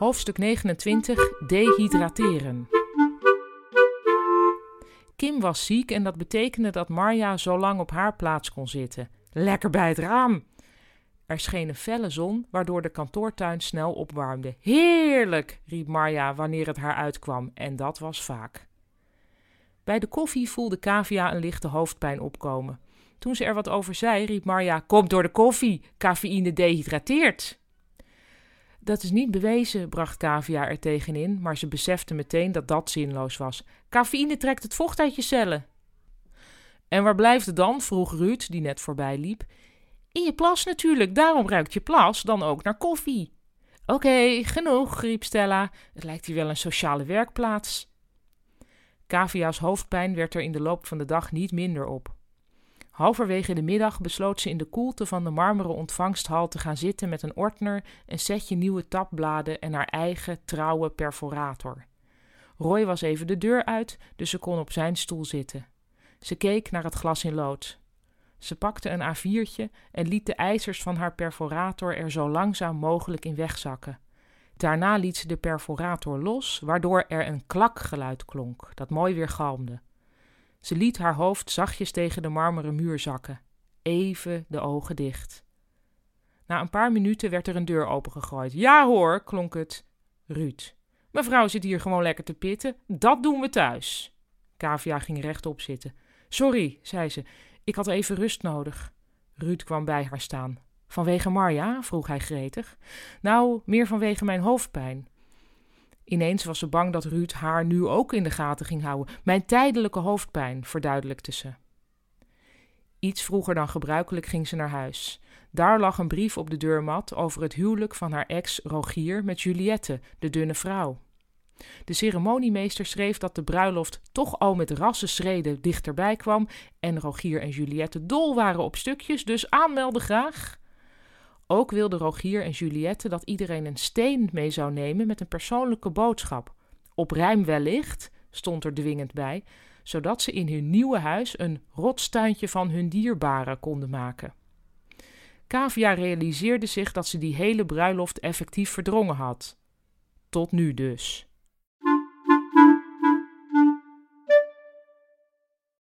Hoofdstuk 29 Dehydrateren. Kim was ziek en dat betekende dat Marja zo lang op haar plaats kon zitten. Lekker bij het raam! Er scheen een felle zon, waardoor de kantoortuin snel opwarmde. Heerlijk! riep Marja wanneer het haar uitkwam, en dat was vaak. Bij de koffie voelde Kavia een lichte hoofdpijn opkomen. Toen ze er wat over zei, riep Marja: Kom door de koffie, cafeïne dehydrateert. Dat is niet bewezen, bracht Kavia er tegenin, maar ze besefte meteen dat dat zinloos was. Cafeïne trekt het vocht uit je cellen. En waar blijft het dan? vroeg Ruud, die net voorbij liep. In je plas natuurlijk, daarom ruikt je plas dan ook naar koffie. Oké, genoeg, riep Stella. Het lijkt hier wel een sociale werkplaats. Kavia's hoofdpijn werd er in de loop van de dag niet minder op. Halverwege de middag besloot ze in de koelte van de marmeren ontvangsthal te gaan zitten met een ordner, een setje nieuwe tabbladen en haar eigen trouwe perforator. Roy was even de deur uit, dus ze kon op zijn stoel zitten. Ze keek naar het glas in lood. Ze pakte een A4'tje en liet de ijzers van haar perforator er zo langzaam mogelijk in wegzakken. Daarna liet ze de perforator los, waardoor er een klakgeluid klonk, dat mooi weer galmde. Ze liet haar hoofd zachtjes tegen de marmeren muur zakken. Even de ogen dicht. Na een paar minuten werd er een deur opengegooid. Ja hoor, klonk het. Ruud. Mevrouw zit hier gewoon lekker te pitten. Dat doen we thuis. Kavia ging rechtop zitten. Sorry, zei ze. Ik had even rust nodig. Ruud kwam bij haar staan. Vanwege Marja? vroeg hij gretig. Nou, meer vanwege mijn hoofdpijn. Ineens was ze bang dat Ruud haar nu ook in de gaten ging houden. Mijn tijdelijke hoofdpijn, verduidelijkte ze. Iets vroeger dan gebruikelijk ging ze naar huis. Daar lag een brief op de deurmat over het huwelijk van haar ex Rogier met Juliette, de dunne vrouw. De ceremoniemeester schreef dat de bruiloft toch al met rassenschreden dichterbij kwam en Rogier en Juliette dol waren op stukjes, dus aanmelden graag. Ook wilden Rogier en Juliette dat iedereen een steen mee zou nemen met een persoonlijke boodschap. Op rijm wellicht, stond er dwingend bij, zodat ze in hun nieuwe huis een rotstuintje van hun dierbaren konden maken. Kavia realiseerde zich dat ze die hele bruiloft effectief verdrongen had. Tot nu dus.